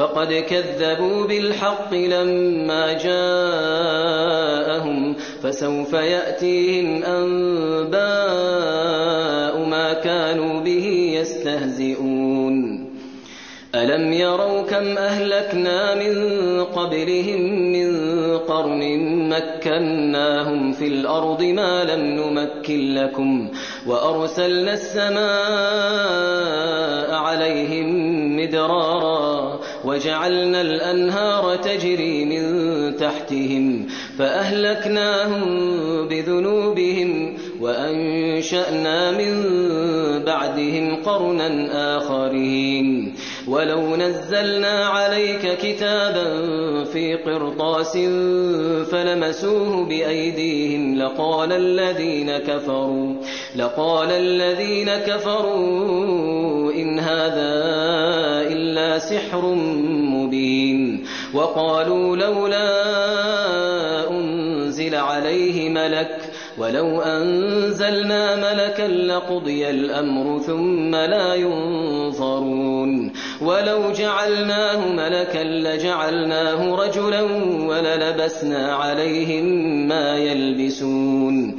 فقد كذبوا بالحق لما جاءهم فسوف يأتيهم أنباء ما كانوا به يستهزئون. ألم يروا كم أهلكنا من قبلهم من قرن مكناهم في الأرض ما لم نمكن لكم وأرسلنا السماء عليهم مدرارا وجعلنا الأنهار تجري من تحتهم فأهلكناهم بذنوبهم وأنشأنا من بعدهم قرنا آخرين ولو نزلنا عليك كتابا في قرطاس فلمسوه بأيديهم لقال الذين كفروا لقال الذين كفروا إن هذا إلا سحر مبين وقالوا لولا أنزل عليه ملك ولو أنزلنا ملكا لقضي الأمر ثم لا ينظرون ولو جعلناه ملكا لجعلناه رجلا وللبسنا عليهم ما يلبسون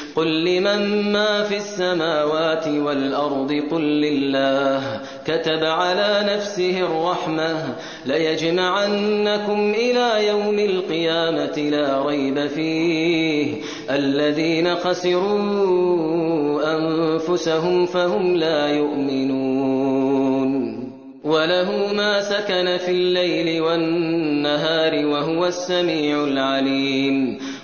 قل لمن ما في السماوات والأرض قل لله كتب على نفسه الرحمة ليجمعنكم إلى يوم القيامة لا ريب فيه الذين خسروا أنفسهم فهم لا يؤمنون وله ما سكن في الليل والنهار وهو السميع العليم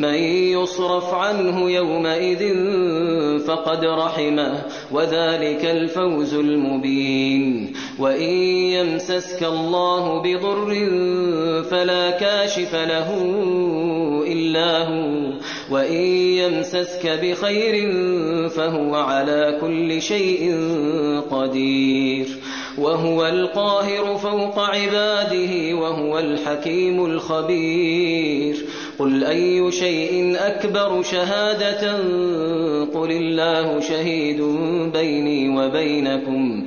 من يصرف عنه يومئذ فقد رحمه وذلك الفوز المبين. وإن يمسسك الله بضر فلا كاشف له إلا هو وإن يمسسك بخير فهو على كل شيء قدير. وهو القاهر فوق عباده وهو الحكيم الخبير. قل أي شيء أكبر شهادة؟ قل الله شهيد بيني وبينكم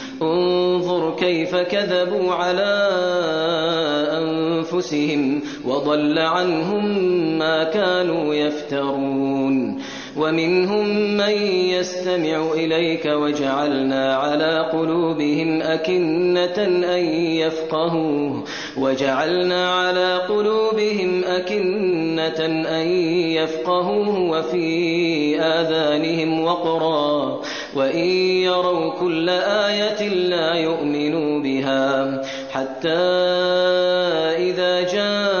انظر كيف كذبوا على أنفسهم وضل عنهم ما كانوا يفترون. ومنهم من يستمع إليك وجعلنا على قلوبهم أكنة أن يفقهوه وجعلنا على قلوبهم أكنة أن يفقهوه وفي آذانهم وقرا وإن يروا كل آية لا يؤمنوا بها حتى إذا جاءوك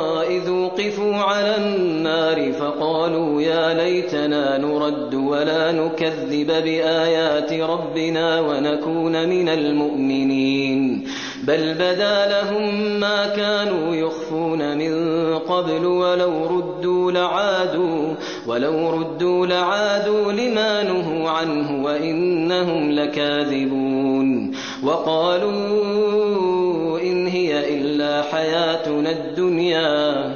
وقفوا على النار فقالوا يا ليتنا نرد ولا نكذب بآيات ربنا ونكون من المؤمنين. بل بدا لهم ما كانوا يخفون من قبل ولو ردوا لعادوا ولو ردوا لعادوا لما نهوا عنه وإنهم لكاذبون. وقالوا إن هي إلا حياتنا الدنيا.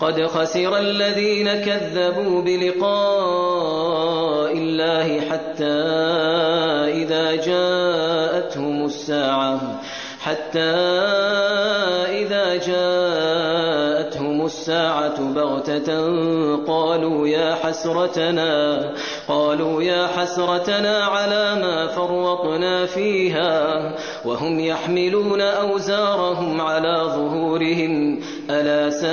قد خسر الذين كذبوا بلقاء الله حتى إذا جاءتهم الساعة. حتى إذا جاءتهم الساعة بغتة قالوا يا حسرتنا قالوا يا حسرتنا على ما فرطنا فيها وهم يحملون أوزارهم على ظهورهم ألا ساء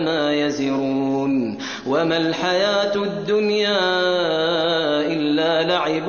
ما يزرون. وما الحياة الدنيا إلا لعب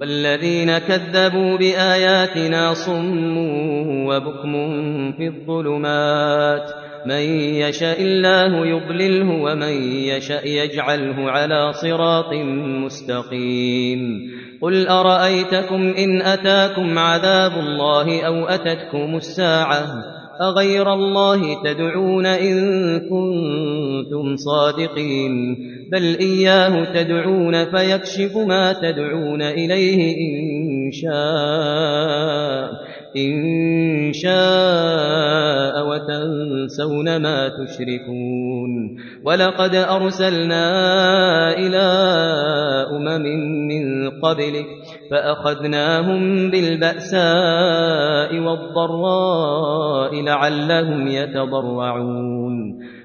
والذين كذبوا بآياتنا صم وبكم في الظلمات. من يشاء الله يضلله ومن يشاء يجعله على صراط مستقيم. قل أرأيتكم إن أتاكم عذاب الله أو أتتكم الساعة؟ أغير الله تدعون إن كنتم صادقين. بل إياه تدعون فيكشف ما تدعون إليه إن شاء إن شاء وتنسون ما تشركون. ولقد أرسلنا إلى أمم من قبلك فأخذناهم بالبأساء والضراء لعلهم يتضرعون.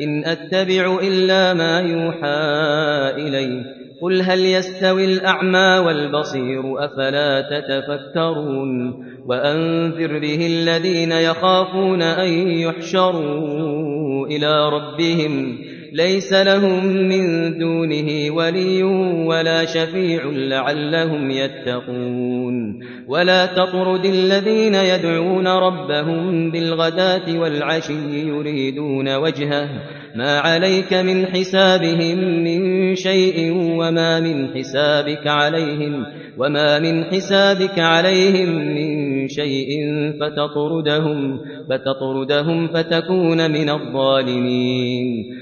إن أتبع إلا ما يوحى إلي. قل هل يستوي الأعمى والبصير أفلا تتفكرون؟ وأنذر به الذين يخافون أن يحشروا إلى ربهم. ليس لهم من دونه ولي ولا شفيع لعلهم يتقون. ولا تطرد الذين يدعون ربهم بالغداة والعشي يريدون وجهه. ما عليك من حسابهم من شيء وما من حسابك عليهم وما من حسابك عليهم من شيء فتطردهم فتطردهم فتكون من الظالمين.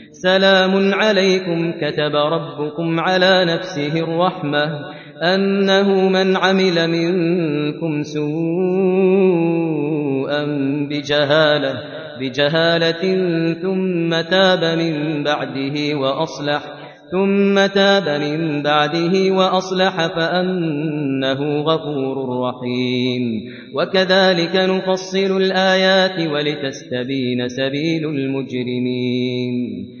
سلام عليكم كتب ربكم على نفسه الرحمة أنه من عمل منكم سوءا بجهالة بجهالة ثم تاب من بعده وأصلح ثم تاب من بعده وأصلح فأنه غفور رحيم. وكذلك نفصل الآيات ولتستبين سبيل المجرمين.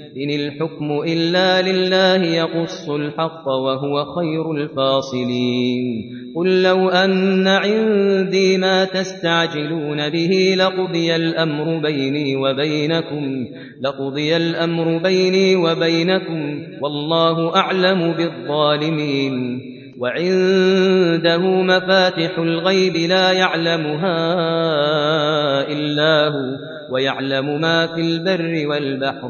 إن الحكم إلا لله يقص الحق وهو خير الفاصلين. قل لو أن عندي ما تستعجلون به لقضي الأمر بيني وبينكم لقضي الأمر بيني وبينكم والله أعلم بالظالمين. وعنده مفاتح الغيب لا يعلمها إلا هو ويعلم ما في البر والبحر.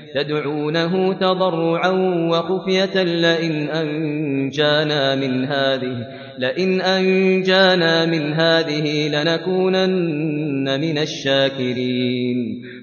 تدعونه تضرعا وخفية لئن أنجانا من هذه لئن أنجانا من هذه لنكونن من الشاكرين.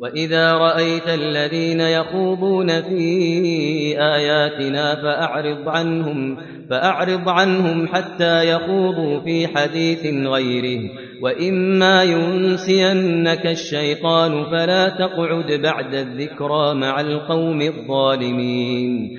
وإذا رأيت الذين يخوضون في آياتنا فأعرض عنهم فأعرض عنهم حتى يخوضوا في حديث غيره وإما ينسينك الشيطان فلا تقعد بعد الذكرى مع القوم الظالمين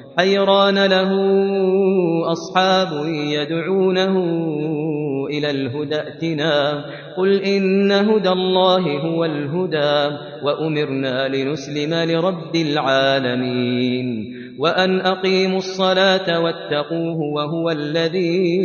حيران له أصحاب يدعونه إلى الهدى ائتنا. قل إن هدى الله هو الهدى وأمرنا لنسلم لرب العالمين. وأن أقيموا الصلاة واتقوه وهو الذي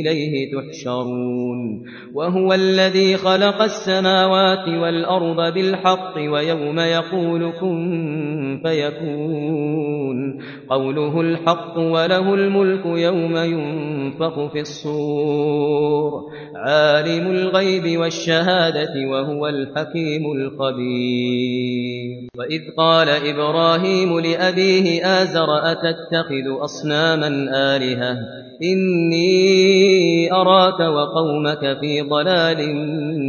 إليه تحشرون وهو الذي خلق السماوات والأرض بالحق ويوم يقول كن فيكون قوله الحق وله الملك يوم ينفخ في الصور عالم الغيب والشهادة وهو الحكيم الخبير وإذ قال إبراهيم لأبيه آزر أتتخذ أصناما آلهة؟ إني أراك وقومك في ضلال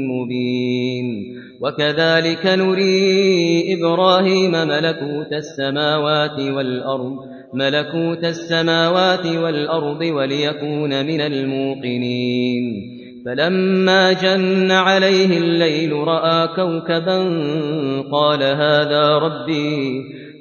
مبين. وكذلك نري إبراهيم ملكوت السماوات والأرض ملكوت السماوات والأرض وليكون من الموقنين. فلما جن عليه الليل رأى كوكبا قال هذا ربي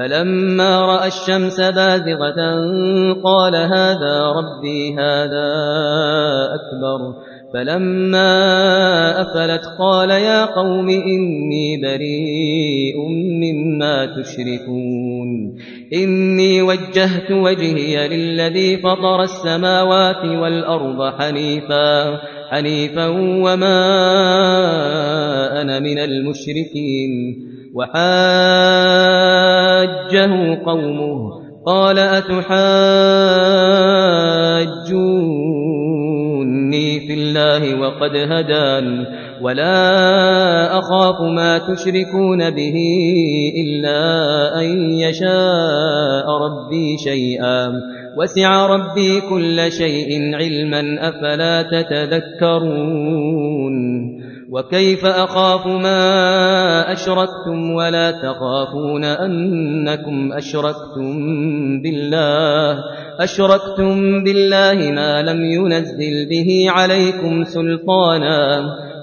فلما رأى الشمس بازغة قال هذا ربي هذا أكبر. فلما أفلت قال يا قوم إني بريء مما تشركون. إني وجهت وجهي للذي فطر السماوات والأرض حنيفا حنيفا وما أنا من المشركين. وحاجه قومه قال أتحاجوني في الله وقد هدان ولا أخاف ما تشركون به إلا أن يشاء ربي شيئا وسع ربي كل شيء علما أفلا تتذكرون وكيف أخاف ما أشركتم ولا تخافون أنكم أشركتم بالله أشركتم بالله ما لم ينزل به عليكم سلطانا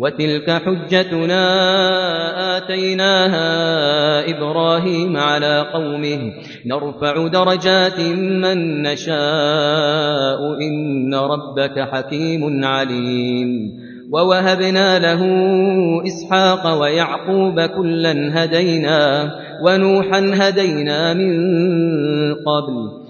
وتلك حجتنا آتيناها إبراهيم على قومه. نرفع درجات من نشاء. إن ربك حكيم عليم. ووهبنا له إسحاق ويعقوب كلا هدينا. ونوحا هدينا من قبل.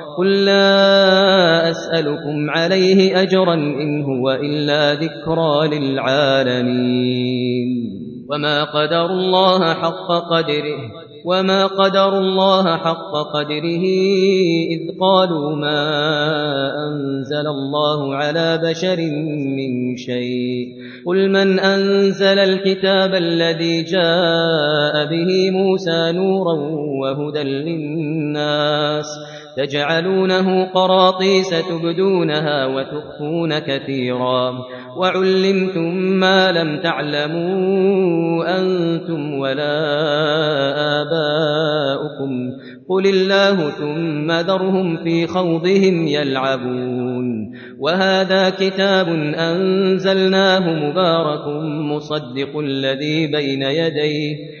قل لا أسألكم عليه أجرا إن هو إلا ذكرى للعالمين. وما قدر الله حق قدره وما قدر الله حق قدره إذ قالوا ما أنزل الله على بشر من شيء. قل من أنزل الكتاب الذي جاء به موسى نورا وهدى للناس تجعلونه قراطيس تبدونها وتخفون كثيرا. وعلمتم ما لم تعلموا أنتم ولا آباؤكم. قل الله ثم ذرهم في خوضهم يلعبون. وهذا كتاب أنزلناه مبارك مصدق الذي بين يديه.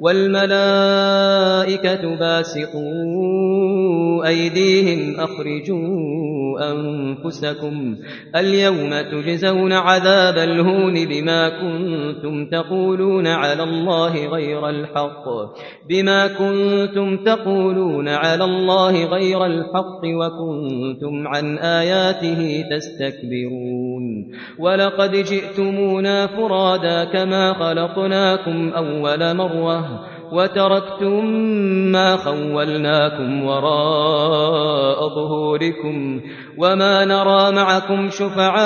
والملائكة باسقوا أيديهم أخرجوا أنفسكم اليوم تجزون عذاب الهون بما كنتم تقولون على الله غير الحق بما كنتم تقولون على الله غير الحق وكنتم عن آياته تستكبرون ولقد جئتمونا فرادا كما خلقناكم أول مرة وتركتم ما خولناكم وراء ظهوركم وما نرى معكم شفعاءكم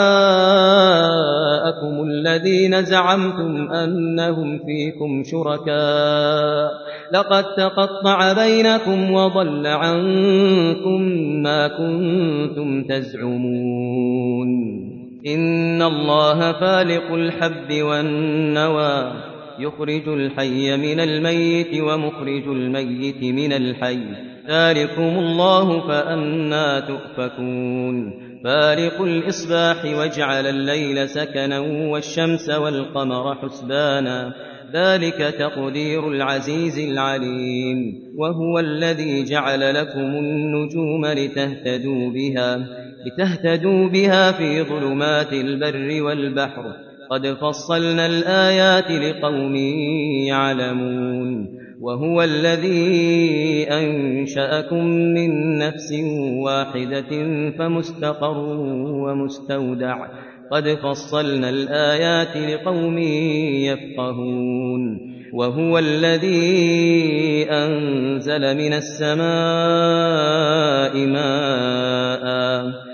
الذين زعمتم أنهم فيكم شركاء لقد تقطع بينكم وضل عنكم ما كنتم تزعمون إن الله فالق الحب والنوى يخرج الحي من الميت ومخرج الميت من الحي. ذلكم الله فأنا تؤفكون. فارق الإصباح وجعل الليل سكنا والشمس والقمر حسبانا. ذلك تقدير العزيز العليم. وهو الذي جعل لكم النجوم لتهتدوا بها. لتهتدوا بها في ظلمات البر والبحر. قد فصلنا الآيات لقوم يعلمون وهو الذي أنشأكم من نفس واحدة فمستقر ومستودع قد فصلنا الآيات لقوم يفقهون وهو الذي أنزل من السماء ماءً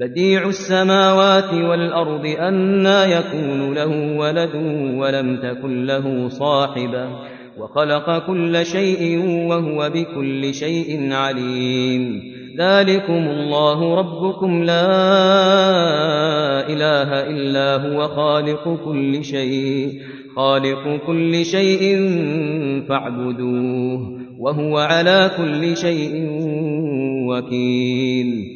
بديع السماوات والأرض أنا يكون له ولد ولم تكن له صاحبة. وخلق كل شيء وهو بكل شيء عليم. ذلكم الله ربكم لا إله إلا هو خالق كل شيء. خالق كل شيء فاعبدوه وهو على كل شيء وكيل.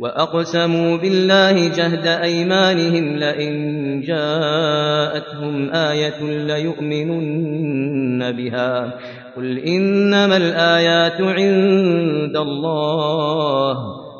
وأقسموا بالله جهد أيمانهم لئن جاءتهم آية ليؤمنن بها. قل إنما الآيات عند الله.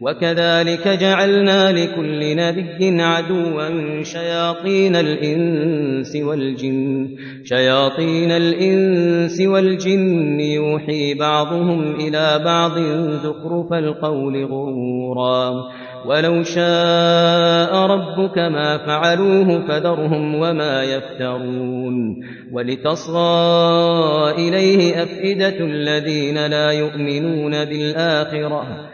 وكذلك جعلنا لكل نبي عدوا شياطين الإنس والجن شياطين الإنس والجن يوحي بعضهم إلى بعض زخرف القول غرورا ولو شاء ربك ما فعلوه فذرهم وما يفترون. ولتصغى إليه أفئدة الذين لا يؤمنون بالآخرة.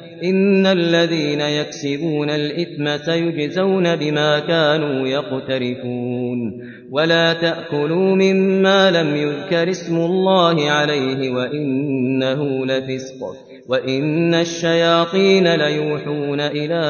إن الذين يكسبون الإثم سيجزون بما كانوا يقترفون ولا تأكلوا مما لم يذكر اسم الله عليه وإنه لفسق وإن الشياطين ليوحون إلى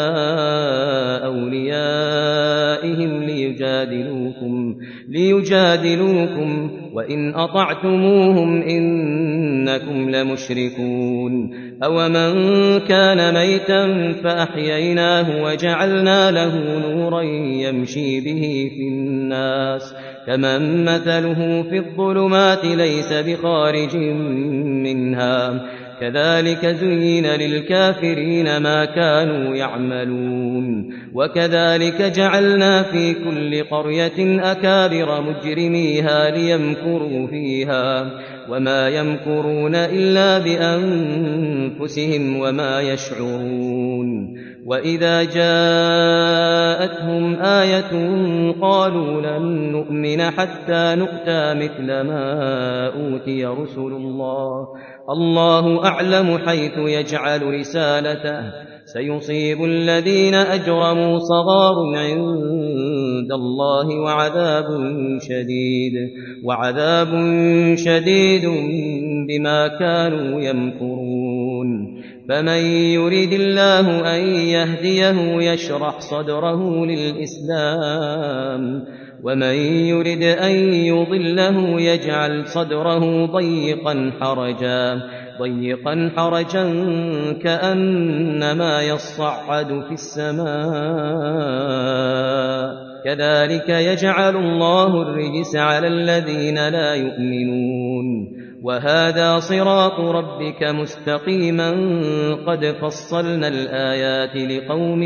أوليائهم ليجادلوكم ليجادلوكم وإن أطعتموهم إنكم لمشركون أومن كان ميتا فأحييناه وجعلنا له نورا يمشي به في الناس كمن مثله في الظلمات ليس بخارج منها كذلك زين للكافرين ما كانوا يعملون وكذلك جعلنا في كل قرية أكابر مجرميها ليمكروا فيها وما يمكرون إلا بأنفسهم وما يشعرون وإذا جاءتهم آية قالوا لن نؤمن حتى نؤتى مثل ما أوتي رسل الله الله أعلم حيث يجعل رسالته سيصيب الذين أجرموا صغار عند الله وعذاب شديد وعذاب شديد بما كانوا يمكرون فمن يريد الله أن يهديه يشرح صدره للإسلام ومن يرد أن يضله يجعل صدره ضيقا حرجا ضيقا حرجا كأنما يصعد في السماء كذلك يجعل الله الرجس على الذين لا يؤمنون. وهذا صراط ربك مستقيما. قد فصلنا الآيات لقوم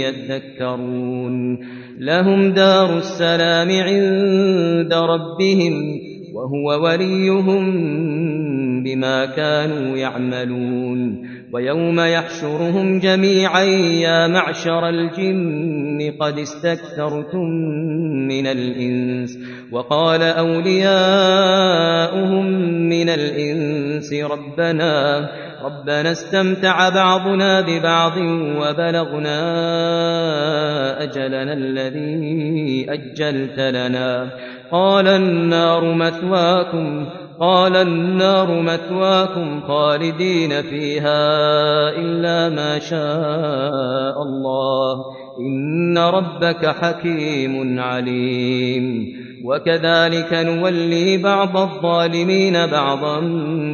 يذكرون. لهم دار السلام عند ربهم وهو وليهم بما كانوا يعملون. ويوم يحشرهم جميعا يا معشر الجن قد استكثرتم من الإنس. وقال أولياؤهم من الإنس ربنا ربنا استمتع بعضنا ببعض وبلغنا أجلنا الذي أجلت لنا. قال النار مثواكم قال النار مثواكم خالدين فيها إلا ما شاء الله إن ربك حكيم عليم. وكذلك نولي بعض الظالمين بعضا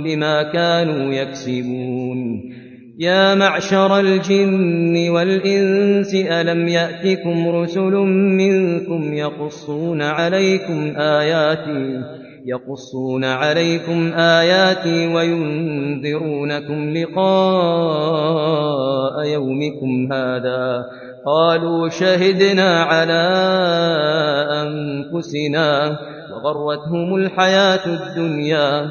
بما كانوا يكسبون. يا معشر الجن والإنس ألم يأتكم رسل منكم يقصون عليكم آياتي يقصون عليكم آياتي وينذرونكم لقاء يومكم هذا قالوا شهدنا على أنفسنا وغرتهم الحياة الدنيا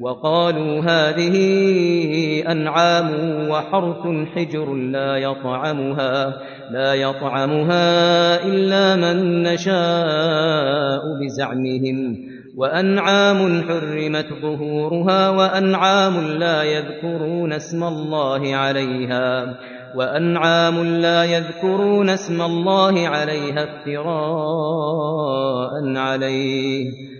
وقالوا هذه أنعام وحرث حجر لا يطعمها لا يطعمها إلا من نشاء بزعمهم. وأنعام حرمت ظهورها وأنعام لا يذكرون اسم الله عليها. وأنعام لا يذكرون اسم الله عليها افتراء عليه.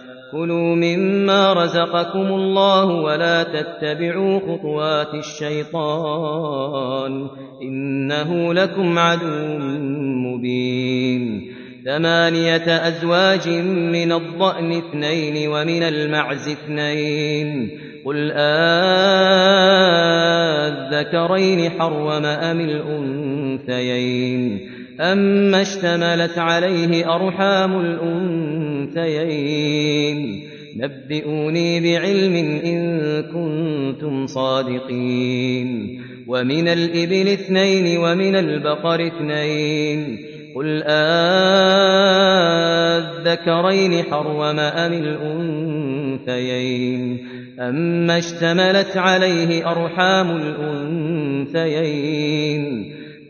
كلوا مما رزقكم الله ولا تتبعوا خطوات الشيطان إنه لكم عدو مبين. ثمانية أزواج من الضأن اثنين ومن المعز اثنين. قل آذكرين حرم أم الأنثيين؟ أما اشتملت عليه أرحام الأنثيين نبئوني بعلم إن كنتم صادقين. ومن الإبل اثنين ومن البقر اثنين. قل آذكرين حرم أم الأنثيين. أما اشتملت عليه أرحام الأنثيين.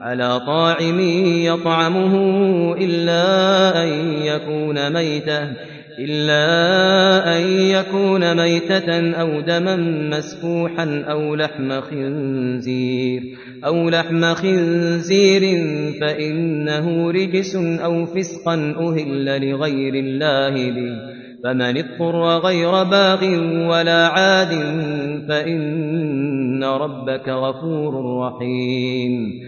على طاعم يطعمه إلا أن يكون ميتة إلا أن يكون ميتة أو دما مسفوحا أو لحم خنزير أو لحم خنزير فإنه رجس أو فسقا أهل لغير الله به فمن اضطر غير باغ ولا عاد فإن ربك غفور رحيم.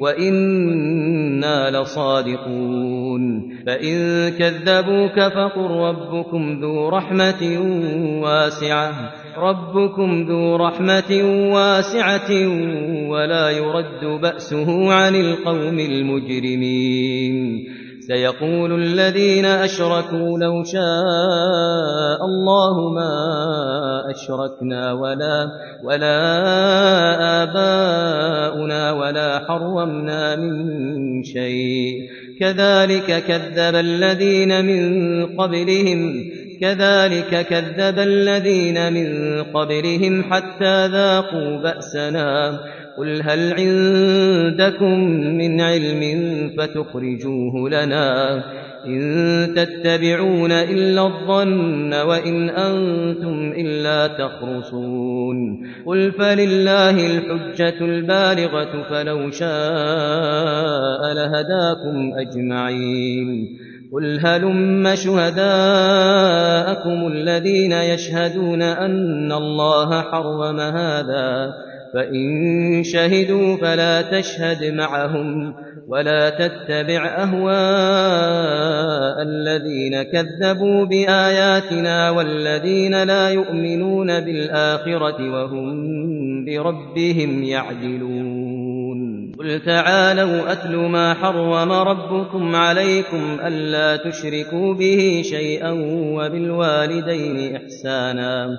وإنا لصادقون فإن كذبوك فقل ربكم ذو رحمة واسعة ربكم ذو رحمة واسعة ولا يرد بأسه عن القوم المجرمين سيقول الذين أشركوا لو شاء الله ما أشركنا ولا ولا آباؤنا ولا حرمنا من شيء. كذلك كذب الذين من قبلهم كذلك كذب الذين من قبلهم حتى ذاقوا بأسنا. قل هل عندكم من علم فتخرجوه لنا إن تتبعون إلا الظن وإن أنتم إلا تخرصون قل فلله الحجة البالغة فلو شاء لهداكم أجمعين قل هلم شهداءكم الذين يشهدون أن الله حرم هذا فإن شهدوا فلا تشهد معهم ولا تتبع أهواء الذين كذبوا بآياتنا والذين لا يؤمنون بالآخرة وهم بربهم يعدلون. قل تعالوا أتل ما حرم ربكم عليكم ألا تشركوا به شيئا وبالوالدين إحسانا.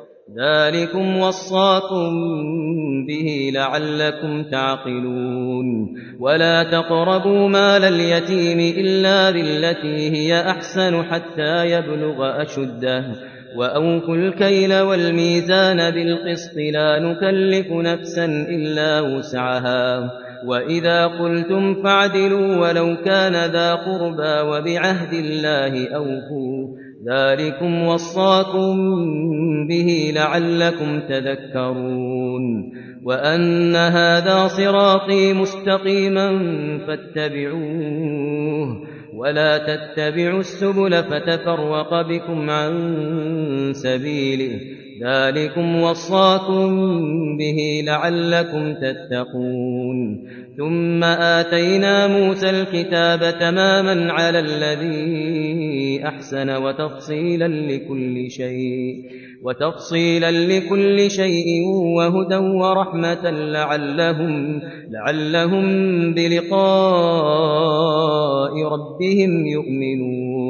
ذلكم وصاكم به لعلكم تعقلون. ولا تقربوا مال اليتيم إلا بالتي هي أحسن حتى يبلغ أشده. وأوفوا الكيل والميزان بالقسط لا نكلف نفسا إلا وسعها. وإذا قلتم فاعدلوا ولو كان ذا قربى وبعهد الله أوفوا. ذلكم وصاكم به لعلكم تذكرون وأن هذا صراطي مستقيما فاتبعوه ولا تتبعوا السبل فتفرق بكم عن سبيله ذلكم وصاكم به لعلكم تتقون ثم آتينا موسى الكتاب تماما على الذي أحسن وتفصيلا لكل شيء وتفصيلا لكل شيء وهدى ورحمة لعلهم لعلهم بلقاء ربهم يؤمنون.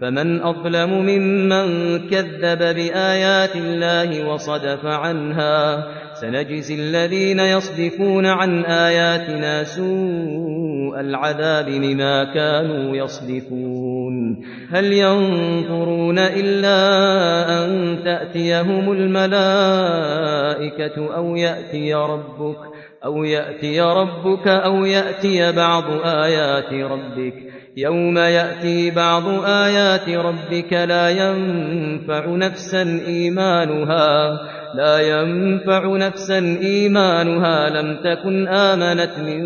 فمن أظلم ممن كذب بآيات الله وصدف عنها سنجزي الذين يصدفون عن آياتنا سوء العذاب بما كانوا يصدفون هل ينظرون إلا أن تأتيهم الملائكة أو يأتي ربك أو يأتي ربك أو يأتي بعض آيات ربك يوم يأتي بعض آيات ربك لا ينفع نفسا إيمانها لا ينفع نفسا إيمانها لم تكن آمنت من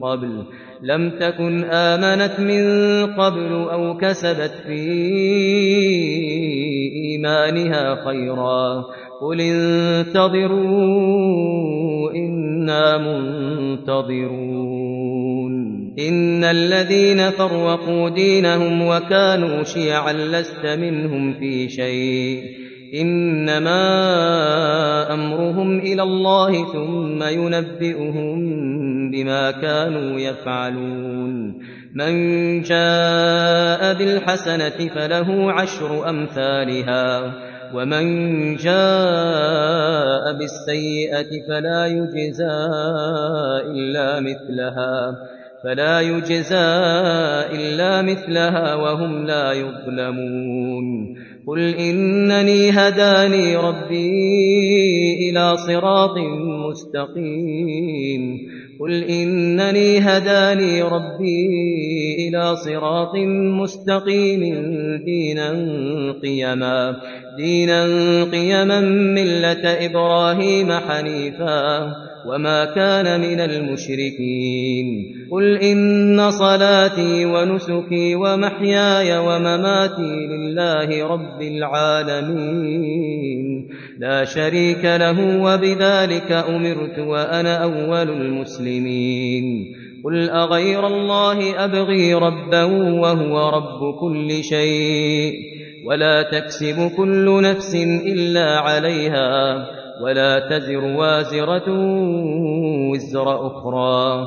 قبل لم تكن آمنت من قبل أو كسبت في إيمانها خيرا قل انتظروا إنا منتظرون إن الذين فرقوا دينهم وكانوا شيعا لست منهم في شيء. إنما أمرهم إلى الله ثم ينبئهم بما كانوا يفعلون. من جاء بالحسنة فله عشر أمثالها ومن جاء بالسيئة فلا يجزى إلا مثلها. فلا يجزى إلا مثلها وهم لا يظلمون. قل إنني هداني ربي إلى صراط مستقيم. قل إنني هداني ربي إلى صراط مستقيم دينا قيما. دينا قيما ملة إبراهيم حنيفا وما كان من المشركين قل إن صلاتي ونسكي ومحياي ومماتي لله رب العالمين لا شريك له وبذلك أمرت وأنا أول المسلمين قل أغير الله أبغي ربا وهو رب كل شيء ولا تكسب كل نفس إلا عليها ولا تزر وازرة وزر أخرى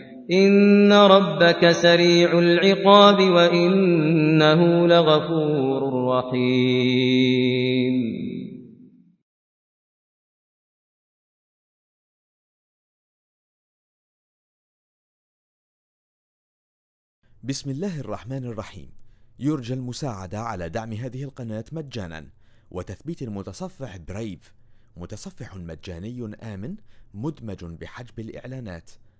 إن ربك سريع العقاب وإنه لغفور رحيم بسم الله الرحمن الرحيم. يرجى المساعدة على دعم هذه القناة مجانا وتثبيت المتصفح برايف متصفح مجاني آمن مدمج بحجب الإعلانات.